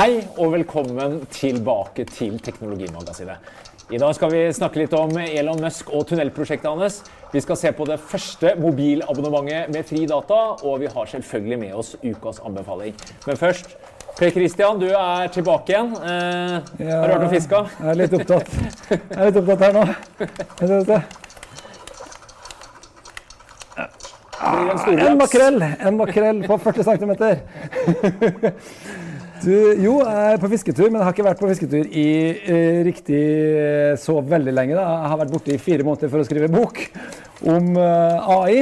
Hei og velkommen tilbake til Teknologimagasinet. I dag skal vi snakke litt om Elon Musk og tunnelprosjektet hans. Vi skal se på det første mobilabonnementet med fri data, og vi har selvfølgelig med oss ukas anbefaling. Men først Per Christian, du er tilbake igjen. Eh, har du vært og fiska? Jeg er litt opptatt. Jeg er litt opptatt her nå. En? En makrell En makrell på 40 cm. Du, jo, jeg er på fisketur, men jeg har ikke vært på fisketur i eh, riktig eh, så veldig lenge. Da. Jeg har vært borte i fire måneder for å skrive bok om eh, AI.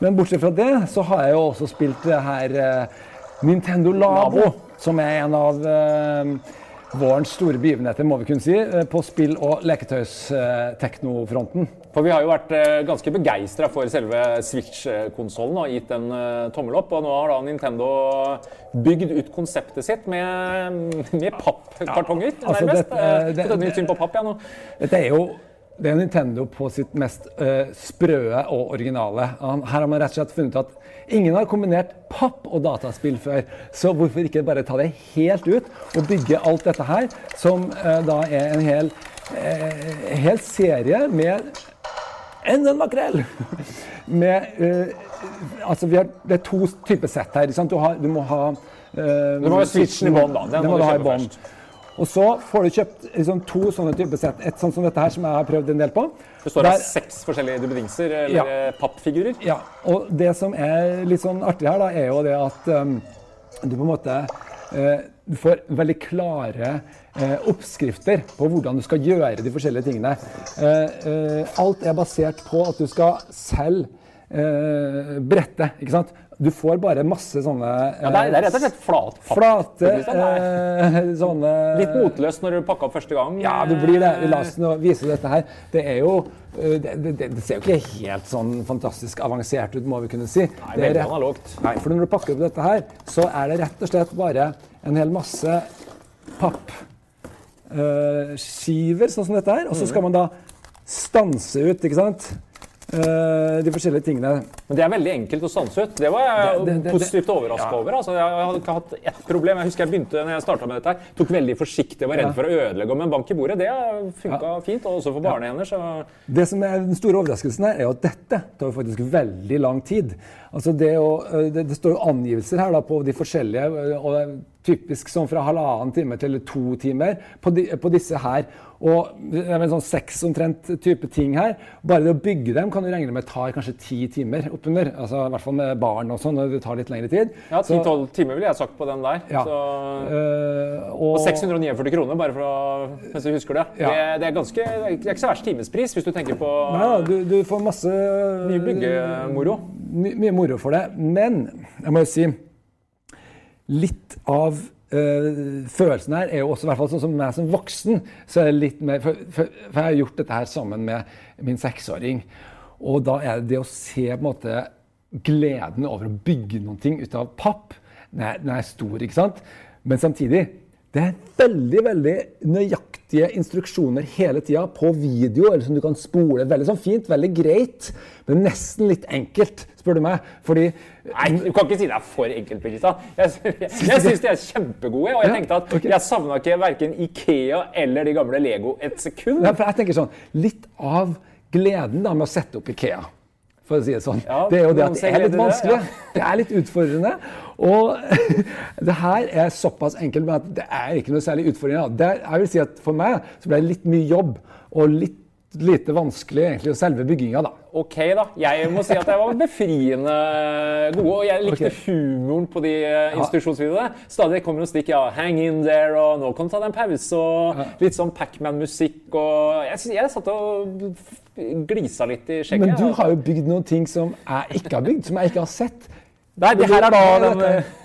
Men bortsett fra det så har jeg jo også spilt det her eh, Nintendo Labo, Labo. som er en av eh, vårens store begivenheter, må vi kunne si, eh, på spill- og leketøysteknofronten. For vi har jo vært eh, ganske begeistra for selve Switch-konsollen og gitt en eh, tommel opp. Og nå har da Nintendo bygd ut konseptet sitt med, med pappkartonger, altså nærmest. dette- Eh, det- det, det, det syn på papp, ja, nå. det er jo det er Nintendo på sitt mest uh, sprøe og originale. Her har man rett og slett funnet at ingen har kombinert papp og dataspill før. Så hvorfor ikke bare ta det helt ut og bygge alt dette her, som uh, da er en hel, uh, hel serie med enn en makrell! Med Altså, vi har, det er to typer sett her. Du, har, du må ha Du må ha switchen i bånn, da. Den må må du ha i bånn. Og så får du kjøpt liksom, to sånne typer sett. Et sånt som dette her, som jeg har prøvd en del på. Det står av seks forskjellige duppedingser, eller Ja. pappfigurer. Ja, og det som er litt sånn artig her, da, er jo det at um, du på en måte eh, du får veldig klare eh, oppskrifter på hvordan du skal gjøre de forskjellige tingene. Eh, eh, alt er basert på at du skal selge brette. ikke sant? Du får bare masse sånne Ja, det, er, det er rett og slett flat flate. Er eh, sånne Litt motløst når du pakker opp første gang. Ja, det blir det. La oss nå vise dette her. Det er jo eh, det, det, det ser jo ikke helt sånn fantastisk avansert ut, må vi kunne si. Nei, Det er rett- analogt. Nei, for når du pakker opp dette her, så er det rett og slett bare en hel masse pappskiver, sånn som dette her. Og så skal man da stanse ut, ikke sant, eh, de forskjellige tingene. Men det er veldig enkelt å stanse ut. Det var jeg Det- det- det- positivt overraska ja. over. Altså, jeg hadde ikke hatt ett problem. Jeg husker jeg begynte når jeg starta med dette her. Tok veldig forsiktig og var redd Ja. for å ødelegge. Men bank i bordet, det funka fint. Og også for barnehender, så Det som er den store overraskelsen her, er at dette tar faktisk veldig lang tid. Altså det, å, det, det står jo angivelser her da på de forskjellige, og det er typisk sånn fra halvannen time til to timer på, de, på disse her. Og sånn seks omtrent type ting her. Bare det å bygge dem kan du regne med tar kanskje ti timer oppunder. Altså i hvert fall med barn og sånn, når det tar litt lengre tid. ja, 10-12 timer ville jeg sagt på den der. Ja. Så, uh, og 649 kroner, bare for å, mens du husker det. Ja. det. Det er ganske, det er ikke så verst timespris hvis du tenker på Nei du, du får masse mye byggemoro. my, mye moro for det. Men jeg må jo si litt av eh, følelsen her er jo også, i hvert fall sånn som meg som voksen, så er det litt mer For, for, for jeg har gjort dette her sammen med min seksåring. Og da er det det å se på en måte gleden over å bygge noen ting ut av papp. Den er, den er stor, ikke sant? Men samtidig det er veldig veldig nøyaktige instruksjoner hele tida på video, eller som du kan spole. Veldig sånn fint, veldig greit, men nesten litt enkelt, spør du meg. Fordi Nei, du kan ikke si det er for enkelt, Birgitta. Jeg, jeg, jeg syns de er kjempegode. Og jeg tenkte at jeg savna ikke verken Ikea eller de gamle Lego et sekund. Nei, for jeg tenker sånn, Litt av gleden da med å sette opp Ikea, for å si det sånn, Ja, det er jo det at det er litt vanskelig. det, ja. Det er litt utfordrende. Og det her er såpass enkelt med at det er ikke noe særlig utfordrende. Det, er- jeg vil si at For meg så ble det litt mye jobb og litt lite vanskelig egentlig, selve bygginga. da. Ok, da. Jeg må si at jeg var befriende gode. Og jeg likte okay. humoren på de eh, institusjonsvideoene. Stadig kommer noen stikk. ja, 'Hang in there', og 'Nå kan du ta deg en pause', og litt sånn Pacman-musikk. og jeg, jeg satt og glisa litt i skjegget. Men du har jo bygd noen ting som jeg ikke har bygd, som jeg ikke har sett. Nei, det her er da er den, dette?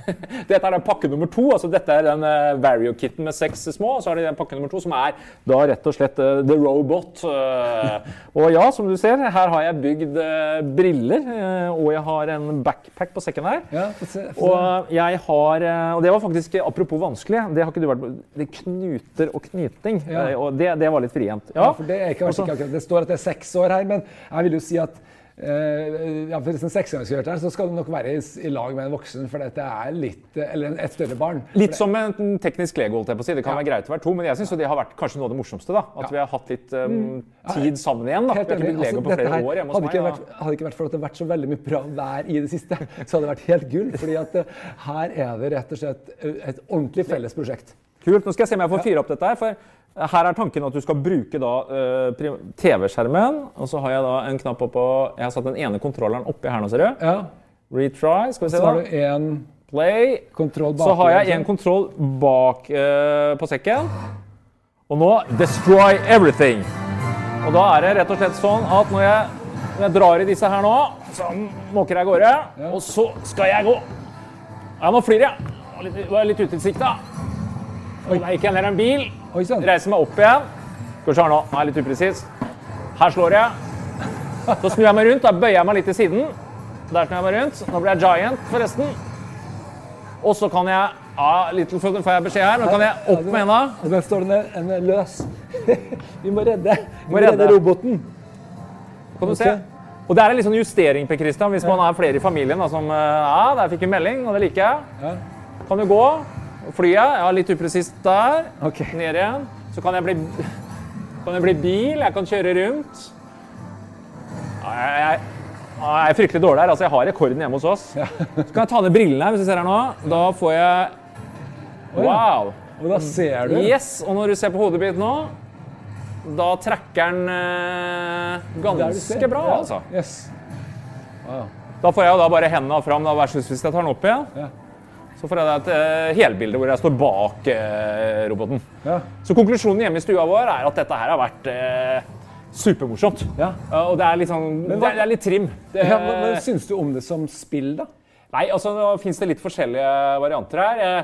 dette er da pakke nummer to. altså Dette er den uh, Vario-kitten med seks små. og Så er det den pakke nummer to som er da rett og slett uh, The Robot. Uh, og ja, som du ser, her har jeg bygd uh, briller. eh, og jeg har en backpack på sekken her. Ja, for se. Og jeg har eh, Og det var faktisk, apropos vanskelig, det har ikke du vært på. Det knuter og knyting. Ja. eh, Og det, det var litt vrient. Ja, for det, er ikke, Også, ikke akkurat, det står at det er seks år her, men jeg vil jo si at eh, ja, Hvis en seksåring gjøre det, her, så skal du nok være i, i lag med en voksen, for dette er litt eh, Eller et større barn. Litt som en teknisk lego, holdt jeg på å si. Det kan være greit å være to, men jeg syns det har vært kanskje noe av det morsomste. da. At Ja. vi har hatt litt um, tid sammen igjen. da. Vi har ikke blitt lego Altså, på flere her år hjemme hos meg. vært, hadde ikke vært for at det har vært så veldig mye bra vær i det siste, så hadde det vært helt gull. fordi at eh, her er det rett og slett eh, et ordentlig felles prosjekt. Kult. Nå skal jeg se om jeg får fyre opp dette her. for her er tanken at du skal bruke da eh, TV-skjermen. Og så har jeg da en knapp oppå Jeg har satt den ene kontrolleren oppi her nå, ser du. Ja, Retry. Skal vi se, Så har da. du én Play. kontroll bak. Så har jeg en kontroll bak uh, på sekken. Og nå destroy everything. Og da er det rett og slett sånn at når jeg, når jeg drar i disse her nå, så måker jeg av gårde. Og så skal jeg gå. Ja, nå flyr jeg. Var litt, var litt utilsikta. Og der gikk jeg ned en bil. Oi sånn. Reiser meg opp igjen. Skal vi se her nå. Nå er jeg litt upresis. Her slår jeg. Så snur jeg meg rundt. Da bøyer jeg meg litt til siden. Der snur jeg meg rundt. Nå blir jeg giant, forresten. Og så kan jeg ja, Little Foot får jeg beskjed her. Nå kan jeg opp med henda. Der står det en, løs. Vi må redde, vi må redde. roboten. Kan du se. Og det er en litt sånn justering Per Christian, hvis man er flere i familien da, som eh, Ja, der fikk vi melding, og det liker jeg. Ja. Kan du gå? Flyr jeg? Ja, litt upresist der. Okay. Ned igjen. Så kan jeg bli Kan jeg bli bil. Jeg kan kjøre rundt. Jeg, jeg, jeg er fryktelig dårlig her. Altså, jeg har rekorden hjemme hos oss. Så kan jeg ta ned brillene her, hvis du ser her nå. Da får jeg Wow! Og da ser du. Yes, og når du ser på hodet mitt nå, da trekker den eh, ganske bra, Ja. altså. Yes. Wow. Da får jeg jo da bare hendene fram da, versus hvis jeg tar den opp igjen. Ja. Så får jeg et eh, helbilde hvor jeg står bak eh, roboten. Ja. Så konklusjonen hjemme i stua vår er at dette her har vært eh, supermorsomt. Ja. Og det er litt sånn det, hva- er, det er litt trim. Det, Ja, men, men Syns du om det som spill, da? Nei, altså nå fins det litt forskjellige varianter her.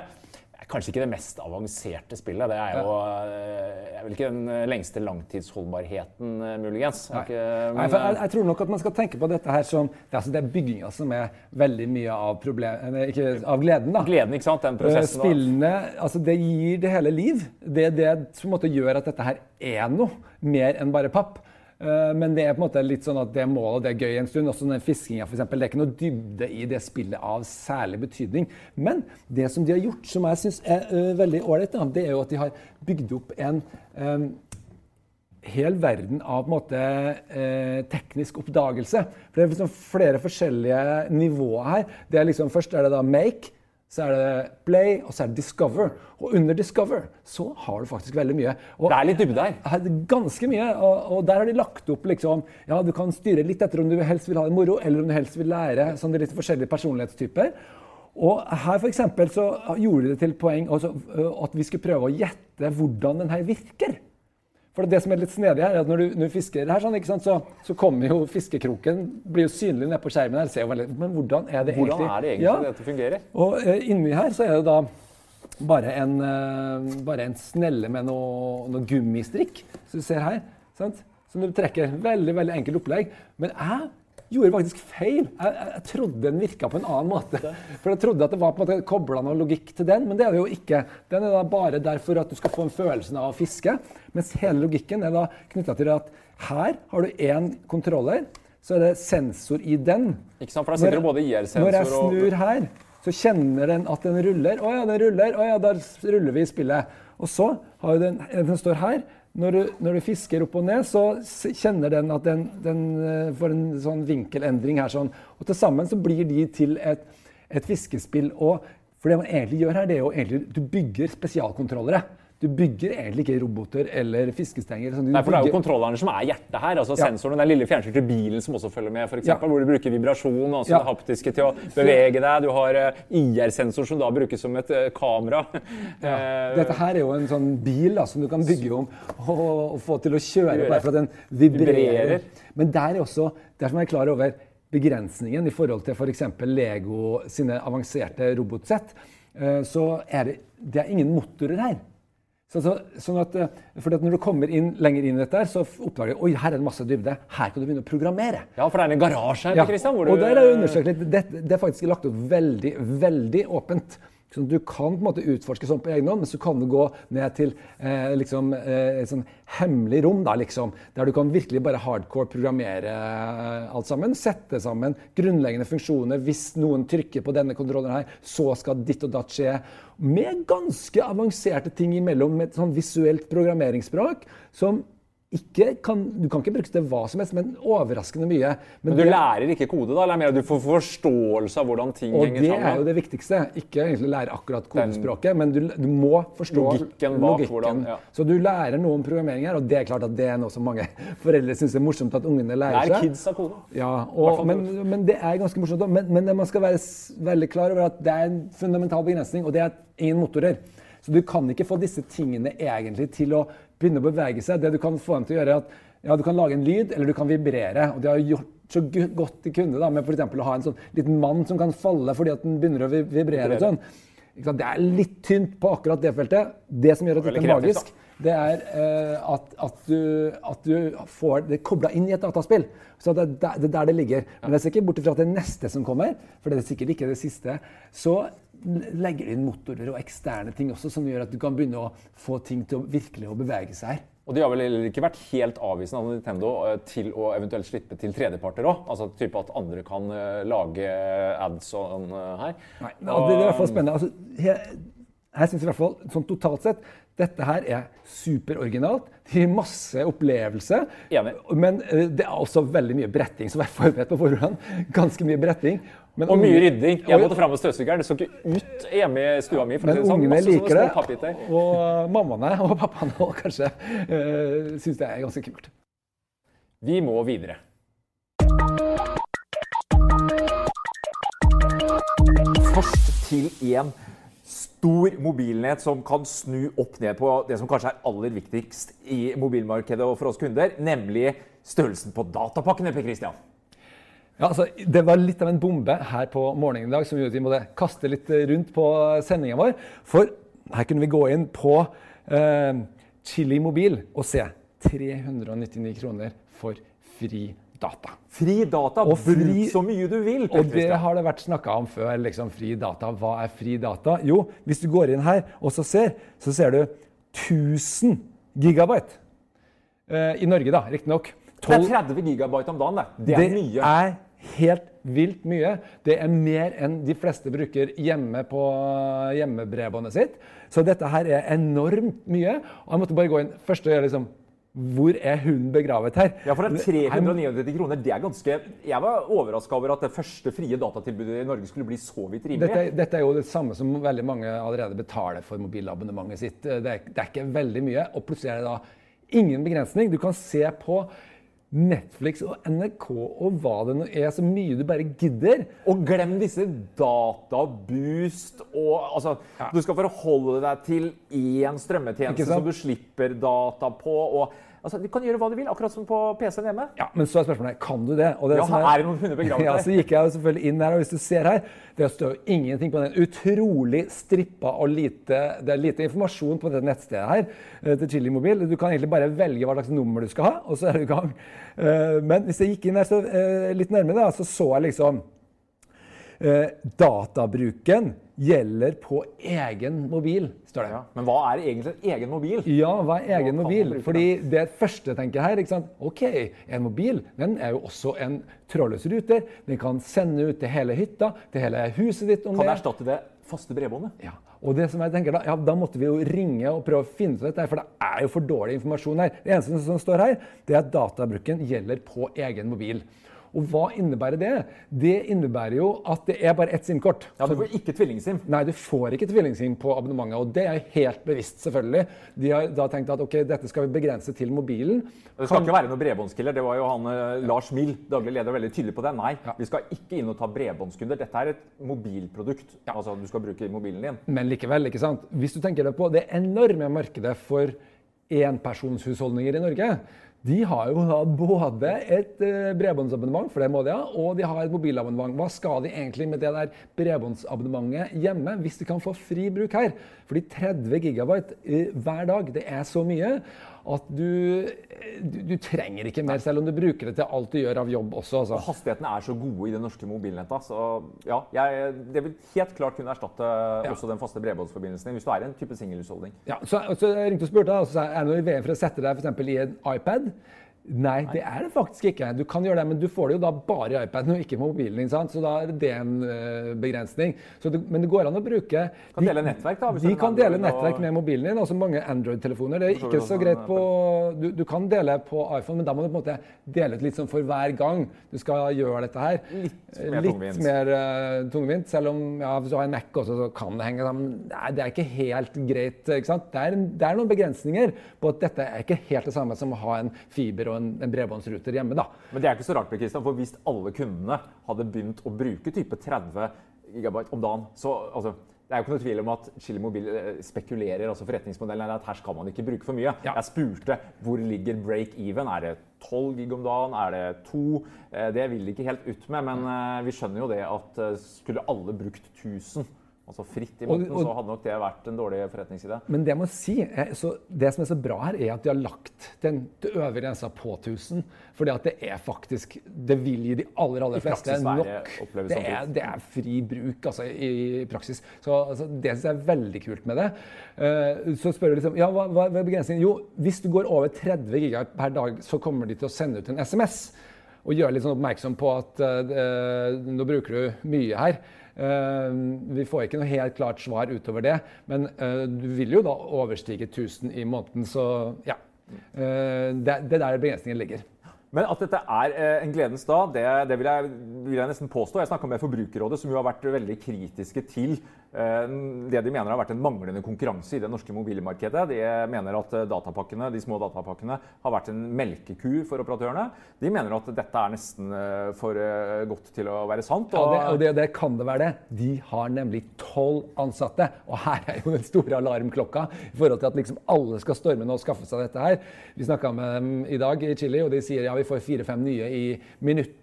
Eh, Kanskje ikke det mest avanserte spillet. Det er jo eh, er vel ikke den eh, lengste langtidsholdbarheten, eh, muligens. Nei. ikke- Nei, for jeg, jeg tror nok at man skal tenke på dette her som Det er, altså, det er bygginga som er veldig mye av, problem, ikke, av gleden. da. Gleden, ikke sant? Den Eh, prosessen. Spillene altså det gir det hele liv. Det er det som gjør at dette her er noe mer enn bare papp. Eh, Men det er på en måte litt sånn at det målet, det er gøy en stund. Også den fiskinga, f.eks. Det er ikke noe dybde i det spillet av særlig betydning. Men det som de har gjort, som jeg syns er eh, veldig ålreit, det er jo at de har bygd opp en um, hel verden av måte, eh, teknisk oppdagelse. For Det er liksom flere forskjellige nivåer her. Er liksom, først er det da make, så er det play, og så er det discover. Og under discover så har du faktisk veldig mye. Og Det er litt dybde her. her er ganske mye, og, og der har de lagt opp liksom Ja, du kan styre litt etter om du helst vil ha det moro, eller om du helst vil lære sånne litt forskjellige personlighetstyper. Og her for så gjorde de det til poeng altså, at vi skulle prøve å gjette hvordan den her virker. For det som er litt snedig her, er at når du, når du fisker her, sånn, så, så kommer jo fiskekroken blir jo synlig nede på skjermen. her, ser jo veldig, Men hvordan er det Hvordan egentlig? er det egentlig Ja, dette fungerer? og uh, inni her så er det da bare en, uh, bare en snelle med noe, noe gummistrikk, som du ser her. Sant? Som du trekker. Veldig veldig enkelt opplegg. Men jeg gjorde faktisk feil. Jeg, jeg, jeg trodde den virka på en annen måte. For jeg trodde at det var på en måte kobla noe logikk til den, men det er det jo ikke. Den er da bare der for at du skal få en følelse av å fiske. Mens hele logikken er da knytta til at her har du én kontroller, så er det sensor i den. Ikke sant? For da sitter det både Når jeg IR-sensor og snur her, så kjenner den at den ruller. Å ja, den ruller. Å ja, da ruller vi i spillet. Og så har jo den, den står her. Når du, når du fisker opp og ned, så kjenner den at den, den eh, får en sånn vinkelendring her. sånn. Og til sammen så blir de til et, et fiskespill. Og for det man egentlig gjør her, det er jo egentlig du bygger spesialkontrollere. Du bygger egentlig ikke roboter eller fiskestenger. sånn. Du Nei, for Det er jo kontrollerne som er hjertet her. altså Ja. Sensoren, Den lille fjernstyrte bilen som også følger med, for eksempel, Ja. hvor du bruker vibrasjon altså Ja. det haptiske til å bevege deg. Du har eh, IR-sensor som da brukes som et eh, kamera. Ja. Dette her er jo en sånn bil da, som du kan bygge om og, og få til å kjøre på, bare for at den vibrerer. Vibrerer. Men der er også, dersom jeg er klar over begrensningen i forhold til f.eks. Lego sine avanserte robotsett, eh, så er det, det er ingen motorer her. Så, så, sånn at, eh, fordi at Når du kommer inn, lenger inn i dette, så oppdager du oi, her er det masse dybde. Her kan du begynne å programmere. Ja, for det er en garasje her, Ja, Christian, hvor du og der er det undersøkt litt. Det, det er faktisk lagt opp veldig, veldig åpent. Du kan på en måte utforske sånn på egen hånd, men så kan du gå ned til eh, liksom, eh, et sånn hemmelig rom da, liksom, der du kan virkelig bare hardcore programmere eh, alt sammen. Sette sammen grunnleggende funksjoner. Hvis noen trykker på denne kontrolleren her, så skal ditt og datt skje. Med ganske avanserte ting imellom, med et sånn visuelt programmeringsspråk som kan, du kan ikke bruke det til hva som helst, men overraskende mye. Men, men du det, lærer ikke kode, da? Eller mer du får forståelse av hvordan ting henger sammen? Og det er jo det viktigste. Ikke egentlig lære akkurat kodespråket, men du, du, må forstå logikken. bak logikken. Hvordan, ja. Så du lærer noe om programmering her, og det er klart at det er noe som mange foreldre syns er morsomt at ungene lærer seg. Er kids av kode. Ja, og, men, men, det er ganske morsomt. Men, men man skal være veldig klar over at det er en fundamental begrensning, og det er ingen motorer. Så du kan ikke få disse tingene egentlig til å begynne å bevege seg. Det du kan få dem til å gjøre, er at ja, du kan lage en lyd, eller du kan vibrere. Og de har gjort så godt de kunne da, med f.eks. å ha en sånn liten mann som kan falle fordi at den begynner å vibrere. og sånn. Det er litt tynt på akkurat det feltet. Det som gjør at dette er magisk, det er uh, at, at, du, at, du, får det kobla inn i et dataspill. Så det, er der det ligger. Men jeg ser ikke bort fra at det neste som kommer, for det er sikkert ikke det siste, så legger inn motorer og eksterne ting også, som gjør at du kan begynne å få ting til å virkelig å bevege seg her. Og de har vel ikke vært helt avvisende av Nintendo eh, til å eventuelt slippe til tredjeparter òg? Altså type at andre kan uh, lage ads og sånn her? Nei, det, det, er i hvert fall spennende. Altså, her, her syns i hvert fall, sånn totalt sett dette her er superoriginalt. Det gir masse opplevelse. Enig. Men det er også veldig mye bretting, så vær forberedt på forhånd. Ganske mye bretting. Men og mye rydding. Jeg måtte fram med støvsugeren. Det så ikke ut hjemme i stua mi. Men sånn. ungene liker det, og mammaene og pappaene òg kanskje uh, syns det er ganske kult. Vi må videre. Først til en stor mobilnett som kan snu opp ned på det som kanskje er aller viktigst i mobilmarkedet og for oss kunder, nemlig størrelsen på datapakkene. Per Christian. Ja, altså, det var litt av en bombe her på morgenen i dag som gjorde at vi måtte kaste litt rundt på sendinga vår. For her kunne vi gå inn på eh, Chili Mobil og se 399 kroner for fri data. Fri data? Og fri, Bruk så mye du vil! Og det har det vært snakka om før. liksom Fri data. Hva er fri data? Jo, hvis du går inn her og så ser, så ser du 1000 gigabyte. Eh, I Norge, da, riktignok. Det er 30 gigabyte om dagen. Det, det er det mye. Er helt vilt mye. Det er mer enn de fleste bruker hjemme på hjemmebredbåndet sitt. Så dette her er enormt mye. Og jeg måtte bare gå inn først og gjøre liksom hvor er hun begravet her? Ja, for det er 399 kroner. Det er ganske Jeg var overraska over at det første frie datatilbudet i Norge skulle bli så vidt rimelig. Dette, dette, er jo det samme som veldig mange allerede betaler for mobilabonnementet sitt. Det er, det er ikke veldig mye. Og plutselig er det da ingen begrensning. Du kan se på Netflix og NRK og hva det nå er, så mye du bare gidder. Og glem disse databoost og altså, ja. Du skal forholde deg til én strømmetjeneste som du slipper data på. og Altså, Du kan gjøre hva du vil, akkurat som på PC-en hjemme. Ja, Men så er spørsmålet kan du det. det ja, er, er, det noen hunder begravet ja, Så gikk jeg selvfølgelig inn her, og hvis du ser her, det står jo ingenting på den. Utrolig strippa og lite Det er lite informasjon på dette nettstedet her eh, til Chili Mobil. Du kan egentlig bare velge hva slags nummer du skal ha, og så er du i gang. Eh, men hvis jeg gikk inn her så, eh, litt nærmere, da, så så jeg liksom Databruken gjelder på egen mobil, står det. Ja, men hva er egentlig egen mobil? Ja, hva er egen hva mobil? Fordi det første tenker her, ikke sant? ok, en mobil den er jo også en trådløs ruter. Den kan sende ut til hele hytta, til hele huset ditt. om kan det. erstatte det faste bredbåndet? Ja. Og det som jeg tenker Da ja, da måtte vi jo ringe og prøve å finne ut dette, for det er jo for dårlig informasjon her. Det eneste som står her, det er at databruken gjelder på egen mobil. Og hva innebærer det? Det innebærer jo at det er bare ett SIM-kort. Ja, Du får ikke tvillingsim? Nei, du får ikke tvillingsim på abonnementet. Og det er helt bevisst, selvfølgelig. De har da tenkt at ok, dette skal vi begrense til mobilen. Det skal kan... ikke være noe bredbåndskiller. Det var jo han eh, Lars Mill, daglig leder, veldig tydelig på det. Nei, ja. vi skal ikke inn og ta bredbåndskunder. Dette er et mobilprodukt. Ja. Altså du skal bruke mobilen din. Men likevel, ikke sant. Hvis du tenker deg på det enorme markedet for enpersonshusholdninger i Norge de har jo da både et eh, bredbåndsabonnement, for det må de ha, og de har et mobilabonnement. Hva skal de egentlig med det der bredbåndsabonnementet hjemme, hvis de kan få fri bruk her? Fordi 30 gigabyte eh, hver dag, det er så mye at du, du, du trenger ikke mer, selv om du bruker det til alt du gjør av jobb også. Altså. Og Hastighetene er så gode i det norske mobilnettet. Så ja, jeg, det vil helt klart kunne erstatte ja. også den faste bredbåndsforbindelsen hvis du er en type singelhusholdning. Ja, så, så jeg ringte og spurte og så sa jeg, er det noe i VM for å sette deg for i en iPad. Nei, det er det faktisk ikke. Du kan gjøre det, men du får det jo da bare i iPaden og ikke på mobilen. ikke sant? Så da er det en uh, begrensning. Det, men det går an å bruke Kan de, dele nettverk, da? de kan dele nettverk med mobilen din. Også mange Android-telefoner. Det er ikke så greit på du, du, kan dele på iPhone, men da må du på en måte dele ut litt sånn for hver gang du skal gjøre dette her. Litt mer litt tungvint. Mer, uh, tungvint. Selv om ja, hvis du har en Mac også, så kan det henge sammen. Nei, det er ikke helt greit. ikke sant? Det er, det er noen begrensninger på at dette er ikke helt det samme som å ha en fiber og en, en bredbåndsruter hjemme. da. Men det er ikke så rart, Kristian, for hvis alle kundene hadde begynt å bruke type 30 gigabyte om dagen, så altså, det er jo ikke noe tvil om at Chili Mobil eh, spekulerer altså forretningsmodellen er at her skal man ikke bruke for mye. Ja. Jeg spurte hvor ligger break even. Er det 12 gig om dagen? Er det 2? Eh, det vil de ikke helt ut med, men eh, vi skjønner jo det at skulle alle brukt 1000 altså fritt i måten, så hadde nok det vært en dårlig forretningsidé. Men det jeg må si, så det som er så bra her, er at de har lagt den øvre grensa på 1000. Fordi at det er faktisk Det vil gi de aller aller fleste nok. Det er, det er, fri bruk altså, i, praksis. Så altså, Det syns jeg er veldig kult med det. Uh, så spør du liksom ja, hva, hva er begrensningen? Jo, hvis du går over 30 gigaer per dag, så kommer de til å sende ut en SMS. Og gjøre litt sånn oppmerksom på at uh, nå bruker du mye her. Eh, vi får ikke noe helt klart svar utover det, men eh, du vil jo da overstige 1000 i måneden. Så ja. Eh, det, er der begrensningen ligger. Men at dette er en gledens dag, det, det vil, jeg, vil, jeg, nesten påstå. Jeg snakka med Forbrukerrådet, som jo har vært veldig kritiske til Eh, det de mener har vært en manglende konkurranse i det norske mobilmarkedet. De mener at eh, datapakkene, de små datapakkene har vært en melkeku for operatørene. De mener at dette er nesten eh, for godt til å være sant. Og, ja, det, og det, det, kan det være det. De har nemlig tolv ansatte. Og her er jo den store alarmklokka i forhold til at liksom alle skal storme nå og skaffe seg dette her. Vi snakka med dem i dag i Chili, og de sier ja, vi får fire-fem nye i minuttet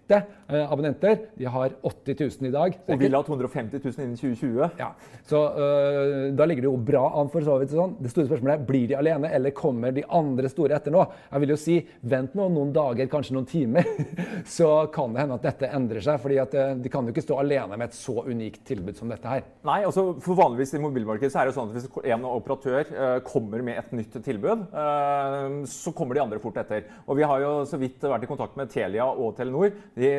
abonnenter. De har 80 000 i dag. Og vil ha 250 000 innen 2020. Ja, så uh, da ligger det jo bra an for så vidt. Sånn. Det store spørsmålet er blir de alene, eller kommer de andre store etter nå? Jeg vil jo si vent nå noen dager, kanskje noen timer, så kan det hende at dette endrer seg. fordi at uh, de kan jo ikke stå alene med et så unikt tilbud som dette her. Nei, altså for vanligvis i mobilmarkedet så er det sånn at hvis en operatør uh, kommer med et nytt tilbud, så kommer de andre fort etter. Og vi har jo så vidt vært i kontakt med Telia og Telenor, de,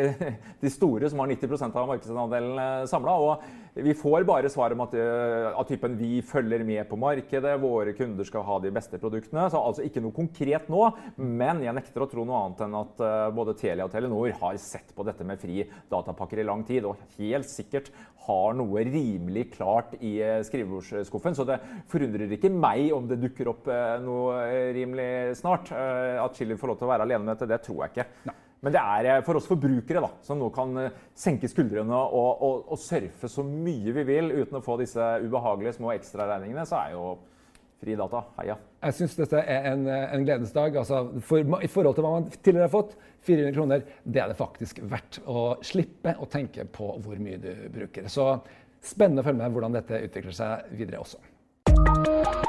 de store som har 90% av markedsandelen samla. Og vi får bare svar om at, eh, av typen vi følger med på markedet, våre kunder skal ha de beste produktene. Så altså ikke noe konkret nå, men jeg nekter å tro noe annet enn at eh, både Telia og Telenor har sett på dette med fri datapakker i lang tid, og helt sikkert har noe rimelig klart i eh, skrivebordsskuffen. Så det forundrer ikke meg om det dukker opp noe rimelig snart. At Chili får lov til å være alene med dette, det tror jeg ikke. Nei. Men det er eh, for oss forbrukere da, som nå kan eh, senke skuldrene og, og, og, surfe så mye vi vil uten å få disse ubehagelige små ekstraregningene, så er jo fri data heia. Jeg syns dette er en, eh, en gledens dag. Altså, for, I forhold til hva man tidligere har fått, 400 kroner, det er det faktisk verdt å slippe å tenke på hvor mye du bruker. Så spennende å følge med hvordan dette utvikler seg videre også.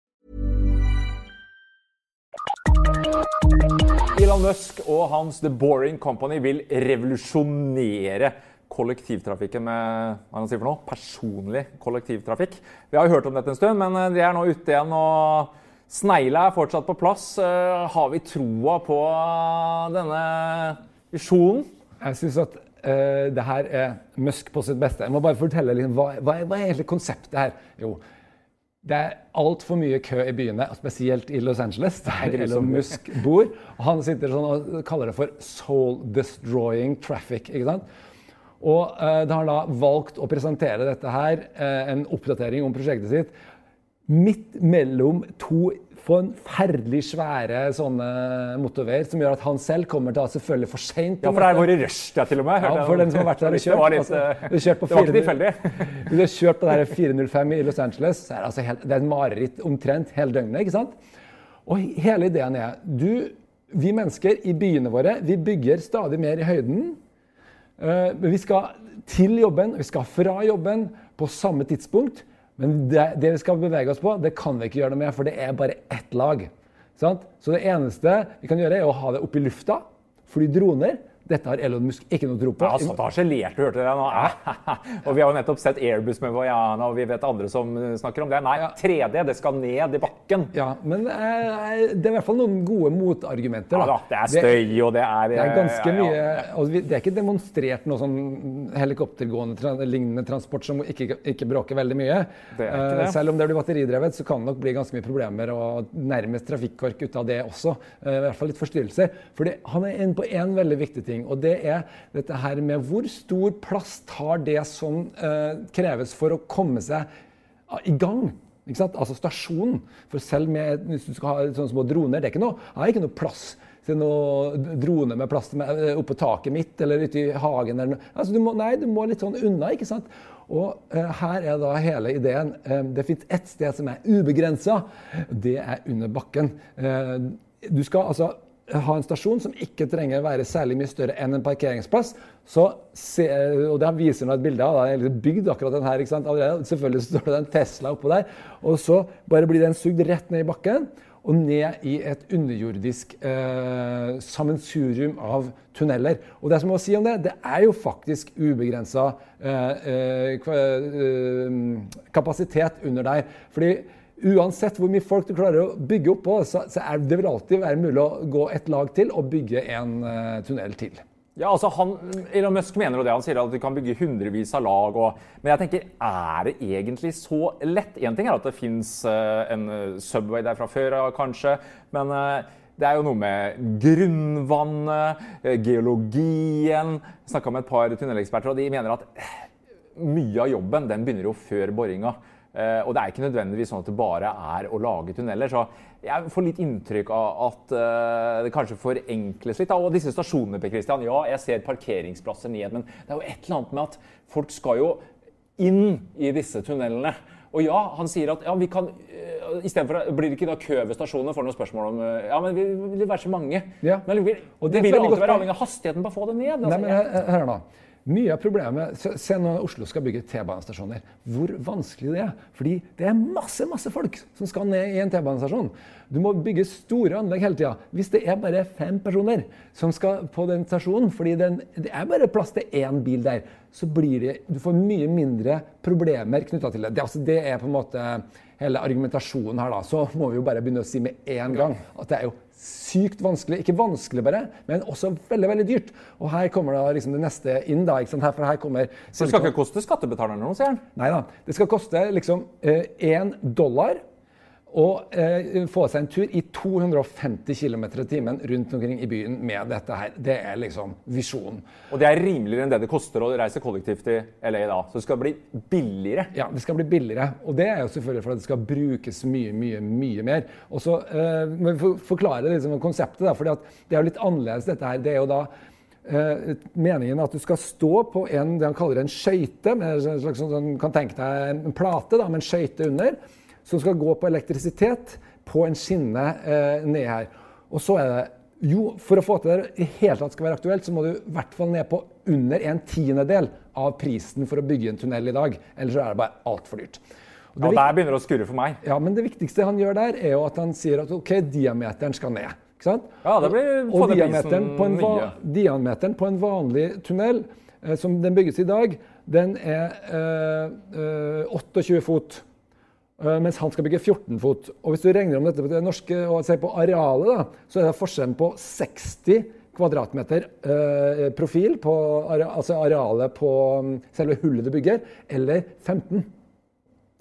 Elon Musk og hans The Boring Company vil revolusjonere kollektivtrafikken med hva han sier for noe? personlig kollektivtrafikk. Vi har jo hørt om dette en stund, men eh, de er nå ute igjen. og Snegla er fortsatt på plass. Eh, har vi troa på denne visjonen? Jeg syns at uh, det her er Musk på sitt beste. Jeg må bare fortelle litt, hva, hva, er, hva er egentlig konseptet her? Jo, det er altfor mye kø i byene, spesielt i Los Angeles, der Elon Musk bor. Og han sitter sånn og kaller det for 'soul destroying traffic'. ikke sant? Og uh, da har da valgt å presentere dette her, uh, en oppdatering om prosjektet sitt, midt mellom to forferdelig svære sånne motorveier, som gjør at han selv kommer til selvfølgelig for seint. Ja, for det har vært i rushtida til og med. Ja, for den som har vært der og kjørt. Litt, altså, du kjørt på det var ikke tilfeldig. Du har kjørt på 405 i Los Angeles, så er det, altså helt, det er et mareritt omtrent hele døgnet. ikke sant? Og hele ideen er du, Vi mennesker i byene våre vi bygger stadig mer i høyden. Uh, vi skal til jobben, vi skal fra jobben på samme tidspunkt. Men det, det, vi skal bevege oss på, det kan vi ikke gjøre noe med, for det er bare ett lag. Sant? Så det eneste vi kan gjøre, er å ha det oppe i lufta. Fly droner. Dette har Elon Musk ikke noe tro på. Ja, altså, harselert, du hørte det nå. og vi har jo nettopp sett Airbus med Voyana, og vi vet andre som snakker om det. Nei, 3D, det skal ned i bakken. Ja, men eh, det er i hvert fall noen gode motargumenter. Da. Ja, da, det er støy, og det er Det er ganske mye ja, ja. Og Det er ikke demonstrert noe sånn helikoptergående lignende transport som ikke, ikke bråker veldig mye. Det ikke det. Uh, selv om det blir batteridrevet, så kan det nok bli ganske mye problemer og nærmest trafikkork ut av det også. Eh, I hvert fall litt forstyrrelser. For han er inne på én veldig viktig ting, og det er dette her med hvor stor plass tar det som uh, kreves for å komme seg i gang. Altså stasjonen. For selv med, hvis du skal ha sånne små droner, det er ikke noe, er ikke noe plass til noe drone med plass eh, oppå taket mitt eller ute i hagen. Eller noe. Altså, du må, nei, du må litt sånn unna, ikke sant. Og uh, her er da hele ideen. Uh, det fins ett sted som er ubegrensa. Det er under bakken. Uh, du skal altså ha en stasjon som ikke trenger å være særlig mye større enn en parkeringsplass. Så se, og Det viser nå et bilde av da, er bygd akkurat den her. ikke sant? Allerede, selvfølgelig står det en Tesla oppå der. Og så bare blir den sugd rett ned i bakken og ned i et underjordisk eh, sammensurium av tunneler. Og det som må si om det, det er jo faktisk ubegrensa eh, eh, kapasitet under der. Fordi Uansett hvor mye folk du klarer å bygge opp på, så, så er det vil alltid være mulig å gå et lag til og bygge en uh, tunnel til. Ja, altså han, Elon Musk mener jo det. Han sier at du kan bygge hundrevis av lag. Og, men jeg tenker, er det egentlig så lett? Én ting er at det fins uh, en subway der fra før av, kanskje. Men uh, det er jo noe med grunnvannet, geologien Snakka med et par tunneleksperter, og de mener at mye av jobben den begynner jo før boringa. Eh, og det er ikke nødvendigvis sånn at det bare er å lage tunneler. Så jeg får litt inntrykk av at uh, det kanskje forenkles litt. Og disse stasjonene, Per Christian, ja, jeg ser parkeringsplasser ned, men det er jo et eller annet med at folk skal jo inn i disse tunnelene. Og ja, han sier at ja, vi kan uh, Istedenfor blir det ikke da kø ved stasjonene får noen spørsmål om uh, Ja, men vi vil være så mange. Ja. Men vi, Og det, det vil alltid være avhengig av hastigheten på å få det ned. Altså, Nei, men Hør nå. Mye av problemet Se, nå Oslo skal bygge T-banestasjoner. Hvor vanskelig det er. Fordi det er masse masse folk som skal ned i en T-banestasjon. Du må bygge store anlegg hele tida. Hvis det er bare fem personer som skal på den stasjonen, fordi den, det er bare plass til én bil der, så blir det Du får mye mindre problemer knytta til det. Det, altså, det er på en måte hele argumentasjonen her, da. Så må vi jo bare begynne å si med en gang at det er jo sykt vanskelig. Ikke vanskelig bare, men også veldig veldig dyrt. Og her kommer da liksom det neste inn. da, ikke sant? Her, for her kommer det skal ikke koste skattebetalerne noe, sier han. Nei da. Det skal koste liksom én dollar å eh, få seg en tur i 250 km i timen rundt omkring i byen med dette her. Det er liksom visjonen. Og det er rimeligere enn det det koster å reise kollektivt i LA da. Så det skal bli billigere. Ja, det skal bli billigere. Og det er jo selvfølgelig fordi det skal brukes mye, mye mye mer. Og så eh, må vi for- forklare liksom konseptet, da, for det er jo litt annerledes dette her. Det er jo da eh, meningen at du skal stå på en det han kaller en skøyte, Du sånn, sånn, kan tenke deg en plate da, med en skøyte under, som skal gå på elektrisitet på en skinne eh, ned her. Og så er det jo, for å få til det i hele tatt skal være aktuelt, så må du i hvert fall ned på under en tiendedel av prisen for å bygge en tunnel i dag. Ellers så er det bare altfor dyrt. Og det Ja, Der begynner det å skurre for meg. ja, men det viktigste han gjør der, er jo at han sier at ok, diameteren skal ned. Ikke sant? Ja, det blir- og diameteren på, en diameteren på en vanlig tunnel, eh, som den bygges i dag, den er eh, eh, 28 fot. Eh, mens han skal bygge 14 fot. Og hvis du regner om dette på det norske og ser på arealet, da, så er det forskjellen på 60 kvadratmeter eh, profil, på, altså arealet på mm, selve hullet du bygger, eller 15.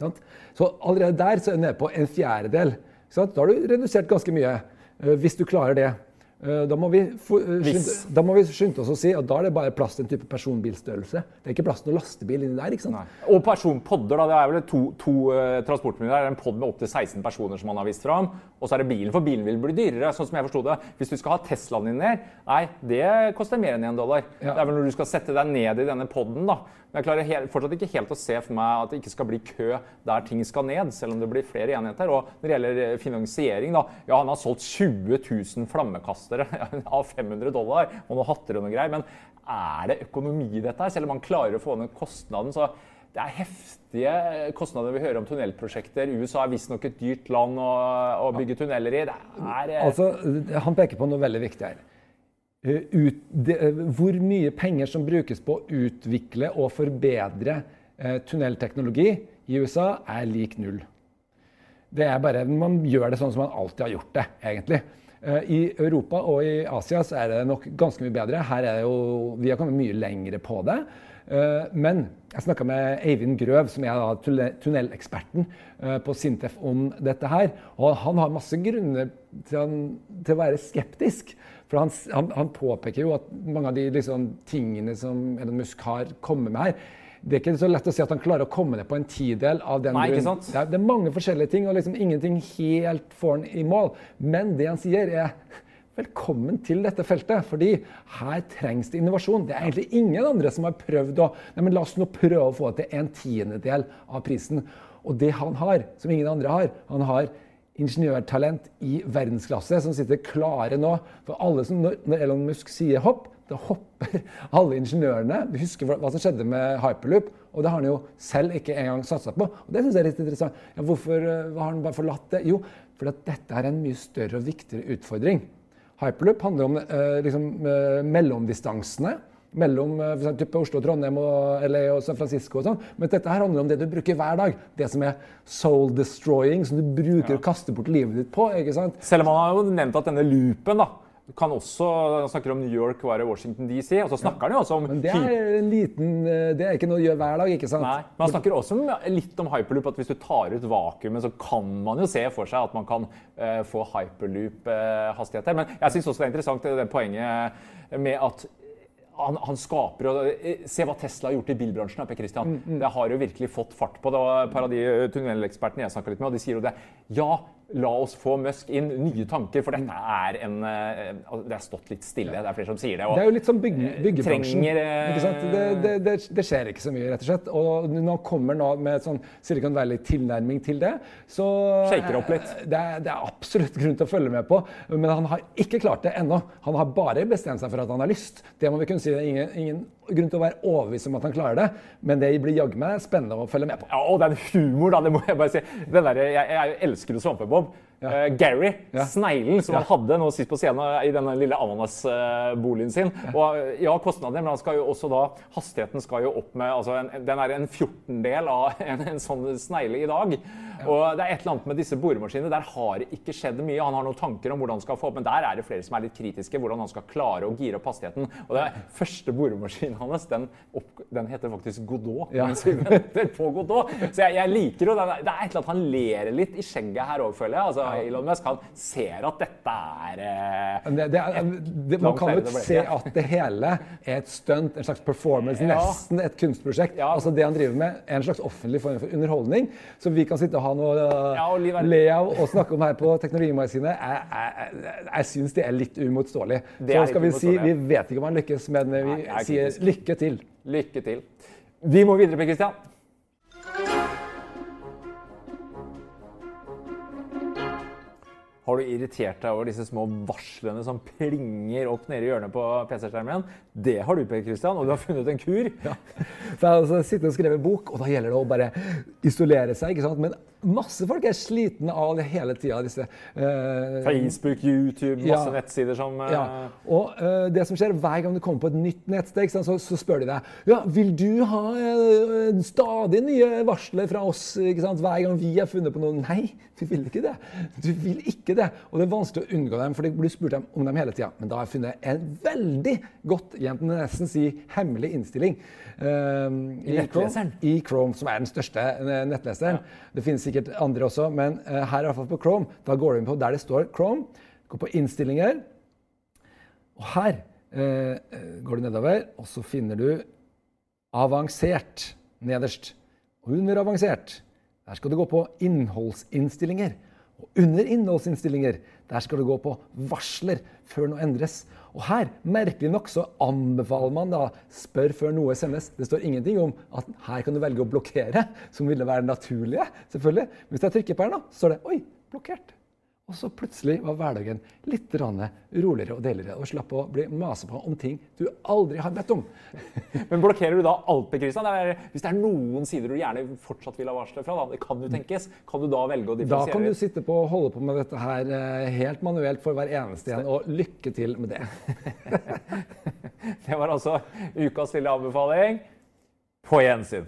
Sant? Så allerede der så er det nede på en fjerdedel. Da har du redusert ganske mye, eh, hvis du klarer det. Eh, Da må, vi eh, da må vi skynde oss å si at da er det bare plass til en type personbilstørrelse. Det er ikke plass til noen lastebil inni der. ikke sant? Og personpodder, da. Det er vel to, to uh, transportmidler. Det er en pod med opptil 16 personer som man har vist fram. Og så er det bilen, for bilen vil bli dyrere. sånn som jeg forsto det. Hvis du skal ha Teslaen din ned, nei, det koster mer enn én dollar. Ja. Det er vel når du skal sette deg ned i denne poden, da. Men jeg klarer helt, fortsatt ikke helt å se for meg at det ikke skal bli kø der ting skal ned, selv om det blir flere enheter. Og når det gjelder eh, finansiering, da. Ja, han har solgt 20 000 flammekastere av 500 dollar og noen hatter og noe greier. Men er det økonomi i dette her? Selv om man klarer å få ned kostnaden, så det er heftige kostnader vi hører om tunnelprosjekter. USA er visstnok et dyrt land å, å bygge tunneler i. Det er eh, Altså, Han peker på noe veldig viktig her. Eh, Ut, det, eh, hvor mye penger som brukes på å utvikle og forbedre eh, tunnelteknologi i USA, er lik null. Det er bare, Man gjør det sånn som man alltid har gjort det, egentlig. I Europa og i Asia så er det nok ganske mye bedre. Her er det jo, Vi har kommet mye lengre på det. Men jeg snakka med Eivind Grøv, som er da tunneleksperten på Sintef om dette her. Og han har masse grunner til å være skeptisk. For han, han, han påpeker jo at mange av de liksom, tingene som Elon Musk har kommet med her, det er ikke så lett å si at han klarer å komme ned på en tidel av den Nei, sant? Det det er mange forskjellige ting, og liksom ingenting helt får han i mål. Men det han sier, er velkommen til dette feltet, fordi her trengs det innovasjon. Det er egentlig ingen andre som har prøvd å Nei, men la oss nå prøve å få til en tiendedel av prisen. Og det han har, som ingen andre har, han har ingeniørtalent i verdensklasse som sitter klare nå. For alle som, når, Elon Musk sier hopp, da hopper alle ingeniørene. Du husker hva, som skjedde med hyperloop, og det har han jo selv ikke engang satsa på. Og det synes jeg er litt interessant. Ja, hvorfor eh, har han bare forlatt det? Jo, fordi dette er en mye større og viktigere utfordring. Hyperloop handler om eh, liksom, eh, mellomdistansene mellom eh, for eksempel Oslo, Trondheim, og LA og San Francisco. og sånn. Men dette her handler om det du bruker hver dag. Det som er soul destroying, som du bruker å kaste bort livet ditt på. ikke sant? Selv om han har jo nevnt at denne loopen da, kan også Han snakker om New York og Washington DC, og så snakker han jo også om Men det er en liten eh, Det er ikke noe å gjøre hver dag, ikke sant? Nei, men Han snakker også om, litt om hyperloop, at hvis du tar ut vakuumet, så kan man jo se for seg at man kan uh, få hyperloop-hastigheter. Men jeg syns også det er interessant det, det poenget med at han, han skaper og eh, Se hva Tesla har gjort i bilbransjen. Per Christian. Det har jo virkelig fått fart på. Det tunnelekspertene jeg snakka litt med, og de sier jo det. Ja, la oss få Musk inn. Nye tanker. For dette er en eh, Det har stått litt stille. Det er flere som sier det. Det er jo litt som bygge, byggebransjen. trenger, eh? Det, det, det, det skjer ikke så mye, rett og slett. Og nå kommer nå med sånn Silicon Valley-tilnærming til det, så Shaker opp litt. eh, Det er, det er absolutt grunn til å følge med på. Men han har ikke klart det ennå. Han har bare bestemt seg for at han har lyst. Det må vi kunne si. Det er ingen, ingen grunn til å være overbevist om at han klarer det, men det blir jaggu meg spennende å følge med på. Ja, og den humor, da, det må jeg bare si. Den der, jeg, jeg elsker jo job Eh, Gary, sneglen som han hadde nå sist på scenen i denne lille ananasboligen sin. Og eh, ja, kostnader, men han skal jo også da Hastigheten skal jo opp med altså en, Den er en fjortendel av en, en sånn snegle i dag. Og det er et eller annet med disse boremaskinene. Der har det ikke skjedd mye. Han har noen tanker om hvordan han skal få opp, men der er det flere som er litt kritiske. Hvordan han skal klare å gire opp hastigheten. Og den første boremaskinen hans, den, opp, den heter faktisk Godot. Ja. mens vi venter på Godot. Så jeg, jeg liker jo den. Det er et eller annet han ler litt i skjegget her òg, føler jeg. Altså, Elon Musk han ser at dette er et Men Det, det det, man kan jo se at det hele er et stunt, en slags performance, Ja. nesten et kunstprosjekt. Ja. Altså Det han driver med, er en slags offentlig form for underholdning, som vi kan sitte og ha noe Ja, og le av og snakke om her på Teknologimagasinet. Jeg, jeg, jeg, jeg syns det er litt uimotståelig. Så skal vi si vi vet ikke om han lykkes, men vi Nei, er sier lykke til. Lykke til. Vi må videre, Per Christian. Har du irritert deg over disse små varslene som plinger opp nede i hjørnet på PC-skjermen? Det har du, Per Christian, og du har funnet en kur. For jeg har altså sittet og skrevet bok, og da gjelder det å bare isolere seg. ikke sant? Men masse folk er slitne av det hele tida. Disse Uh, Facebook, YouTube, masse Ja. nettsider som uh, Ja, og uh, det som skjer Hver gang du kommer på et nytt nettsted, så, så spør de deg ja, vil du ha stadig nye varsler fra oss hver gang vi har funnet på noe. Nei, du vil ikke det. Du vil ikke det. Og det er vanskelig å unngå dem, for det blir spurt om dem hele tida. Men da har jeg funnet en veldig godt jeg nesten si hemmelig innstilling. Eh, I? Chrome, I Chrome, som er den største nettleseren. nettleseren. Det finnes sikkert andre også, men eh, her hvert fall på Chrome, da går du inn på der det står Chrome, gå på innstillinger. Og her eh, går du nedover, og så finner du avansert nederst. Og under avansert, der skal du gå på innholdsinnstillinger. Og under innholdsinnstillinger, der skal du gå på varsler før noe endres. Og her, merkelig nok, så anbefaler man da spør før noe sendes. Det står ingenting om at her kan du velge å blokkere, som ville være det naturlige. selvfølgelig. Hvis jeg trykker på her nå, så står det oi, blokkert. Og så plutselig var hverdagen litt roligere og deiligere, og slapp å bli masa på om ting du aldri har bedt om. Men blokkerer du da alt, Kristian? Hvis det er noen sider du gjerne fortsatt vil ha varsler fra, da, det kan du tenkes, kan du da velge å Da kan du sitte på og holde på med dette her eh, helt manuelt for hver eneste en, og lykke til med det. Det var altså ukas lille anbefaling. På gjensyn.